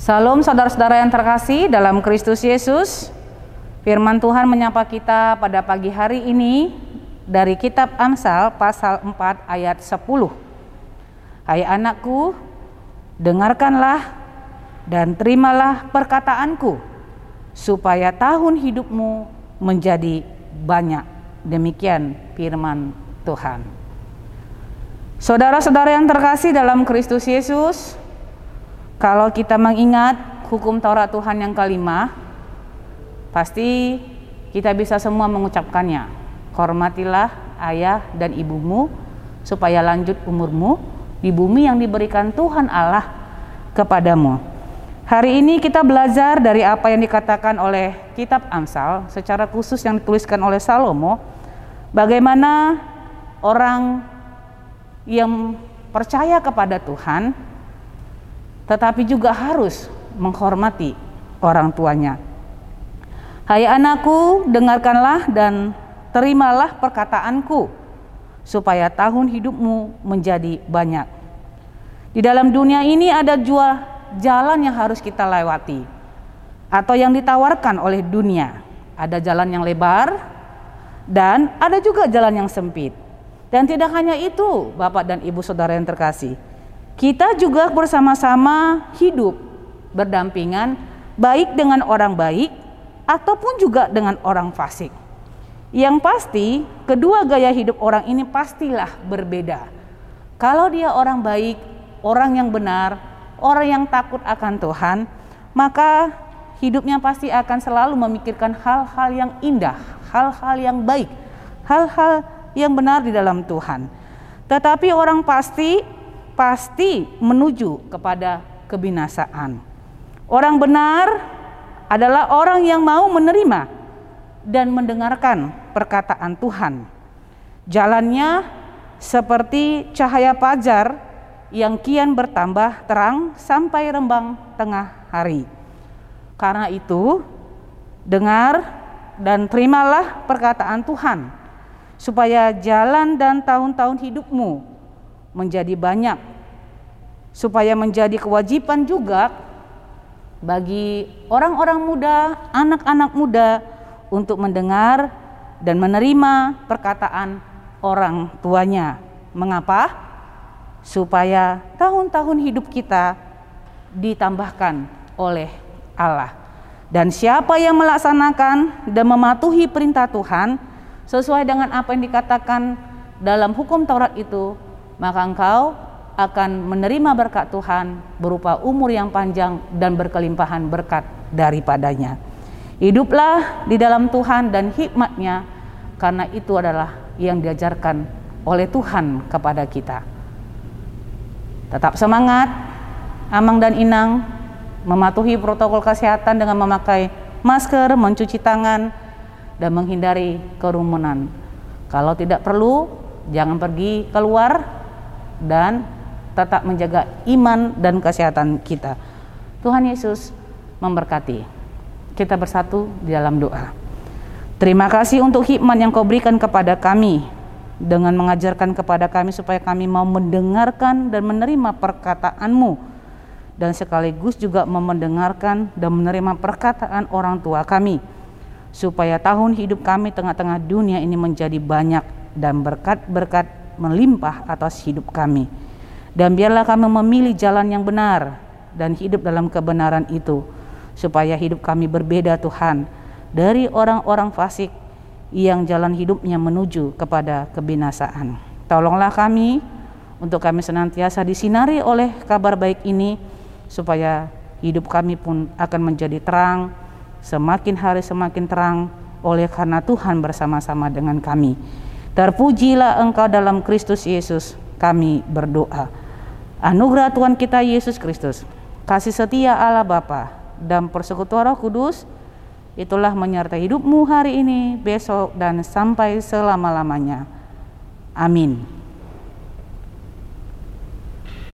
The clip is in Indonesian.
Salam saudara-saudara yang terkasih dalam Kristus Yesus. Firman Tuhan menyapa kita pada pagi hari ini dari kitab Amsal pasal 4 ayat 10. Hai anakku, dengarkanlah dan terimalah perkataanku supaya tahun hidupmu menjadi banyak. Demikian firman Tuhan. Saudara-saudara yang terkasih dalam Kristus Yesus, kalau kita mengingat hukum Taurat Tuhan yang kelima, pasti kita bisa semua mengucapkannya. Hormatilah ayah dan ibumu supaya lanjut umurmu di bumi yang diberikan Tuhan Allah kepadamu. Hari ini kita belajar dari apa yang dikatakan oleh kitab Amsal secara khusus yang dituliskan oleh Salomo bagaimana orang yang percaya kepada Tuhan tetapi juga harus menghormati orang tuanya. Hai anakku, dengarkanlah dan terimalah perkataanku, supaya tahun hidupmu menjadi banyak. Di dalam dunia ini ada dua jalan yang harus kita lewati, atau yang ditawarkan oleh dunia. Ada jalan yang lebar, dan ada juga jalan yang sempit. Dan tidak hanya itu, Bapak dan Ibu Saudara yang terkasih, kita juga bersama-sama hidup berdampingan baik dengan orang baik ataupun juga dengan orang fasik. Yang pasti, kedua gaya hidup orang ini pastilah berbeda. Kalau dia orang baik, orang yang benar, orang yang takut akan Tuhan, maka hidupnya pasti akan selalu memikirkan hal-hal yang indah, hal-hal yang baik, hal-hal yang benar di dalam Tuhan. Tetapi orang pasti pasti menuju kepada kebinasaan. Orang benar adalah orang yang mau menerima dan mendengarkan perkataan Tuhan. Jalannya seperti cahaya fajar yang kian bertambah terang sampai rembang tengah hari. Karena itu, dengar dan terimalah perkataan Tuhan, supaya jalan dan tahun-tahun hidupmu menjadi banyak supaya menjadi kewajiban juga bagi orang-orang muda, anak-anak muda untuk mendengar dan menerima perkataan orang tuanya. Mengapa? Supaya tahun-tahun hidup kita ditambahkan oleh Allah. Dan siapa yang melaksanakan dan mematuhi perintah Tuhan sesuai dengan apa yang dikatakan dalam hukum Taurat itu, maka engkau akan menerima berkat Tuhan berupa umur yang panjang dan berkelimpahan berkat daripadanya. Hiduplah di dalam Tuhan dan hikmatnya karena itu adalah yang diajarkan oleh Tuhan kepada kita. Tetap semangat, Amang dan Inang mematuhi protokol kesehatan dengan memakai masker, mencuci tangan, dan menghindari kerumunan. Kalau tidak perlu, jangan pergi keluar dan tetap menjaga iman dan kesehatan kita. Tuhan Yesus memberkati. Kita bersatu di dalam doa. Terima kasih untuk hikmat yang kau berikan kepada kami dengan mengajarkan kepada kami supaya kami mau mendengarkan dan menerima perkataanmu dan sekaligus juga mendengarkan dan menerima perkataan orang tua kami supaya tahun hidup kami tengah-tengah dunia ini menjadi banyak dan berkat-berkat melimpah atas hidup kami. Dan biarlah kami memilih jalan yang benar dan hidup dalam kebenaran itu, supaya hidup kami berbeda Tuhan dari orang-orang fasik yang jalan hidupnya menuju kepada kebinasaan. Tolonglah kami untuk kami senantiasa disinari oleh kabar baik ini, supaya hidup kami pun akan menjadi terang, semakin hari semakin terang oleh karena Tuhan bersama-sama dengan kami. Terpujilah engkau dalam Kristus Yesus, kami berdoa. Anugerah Tuhan kita Yesus Kristus, kasih setia Allah Bapa dan persekutuan Roh Kudus, itulah menyertai hidupmu hari ini, besok, dan sampai selama-lamanya. Amin.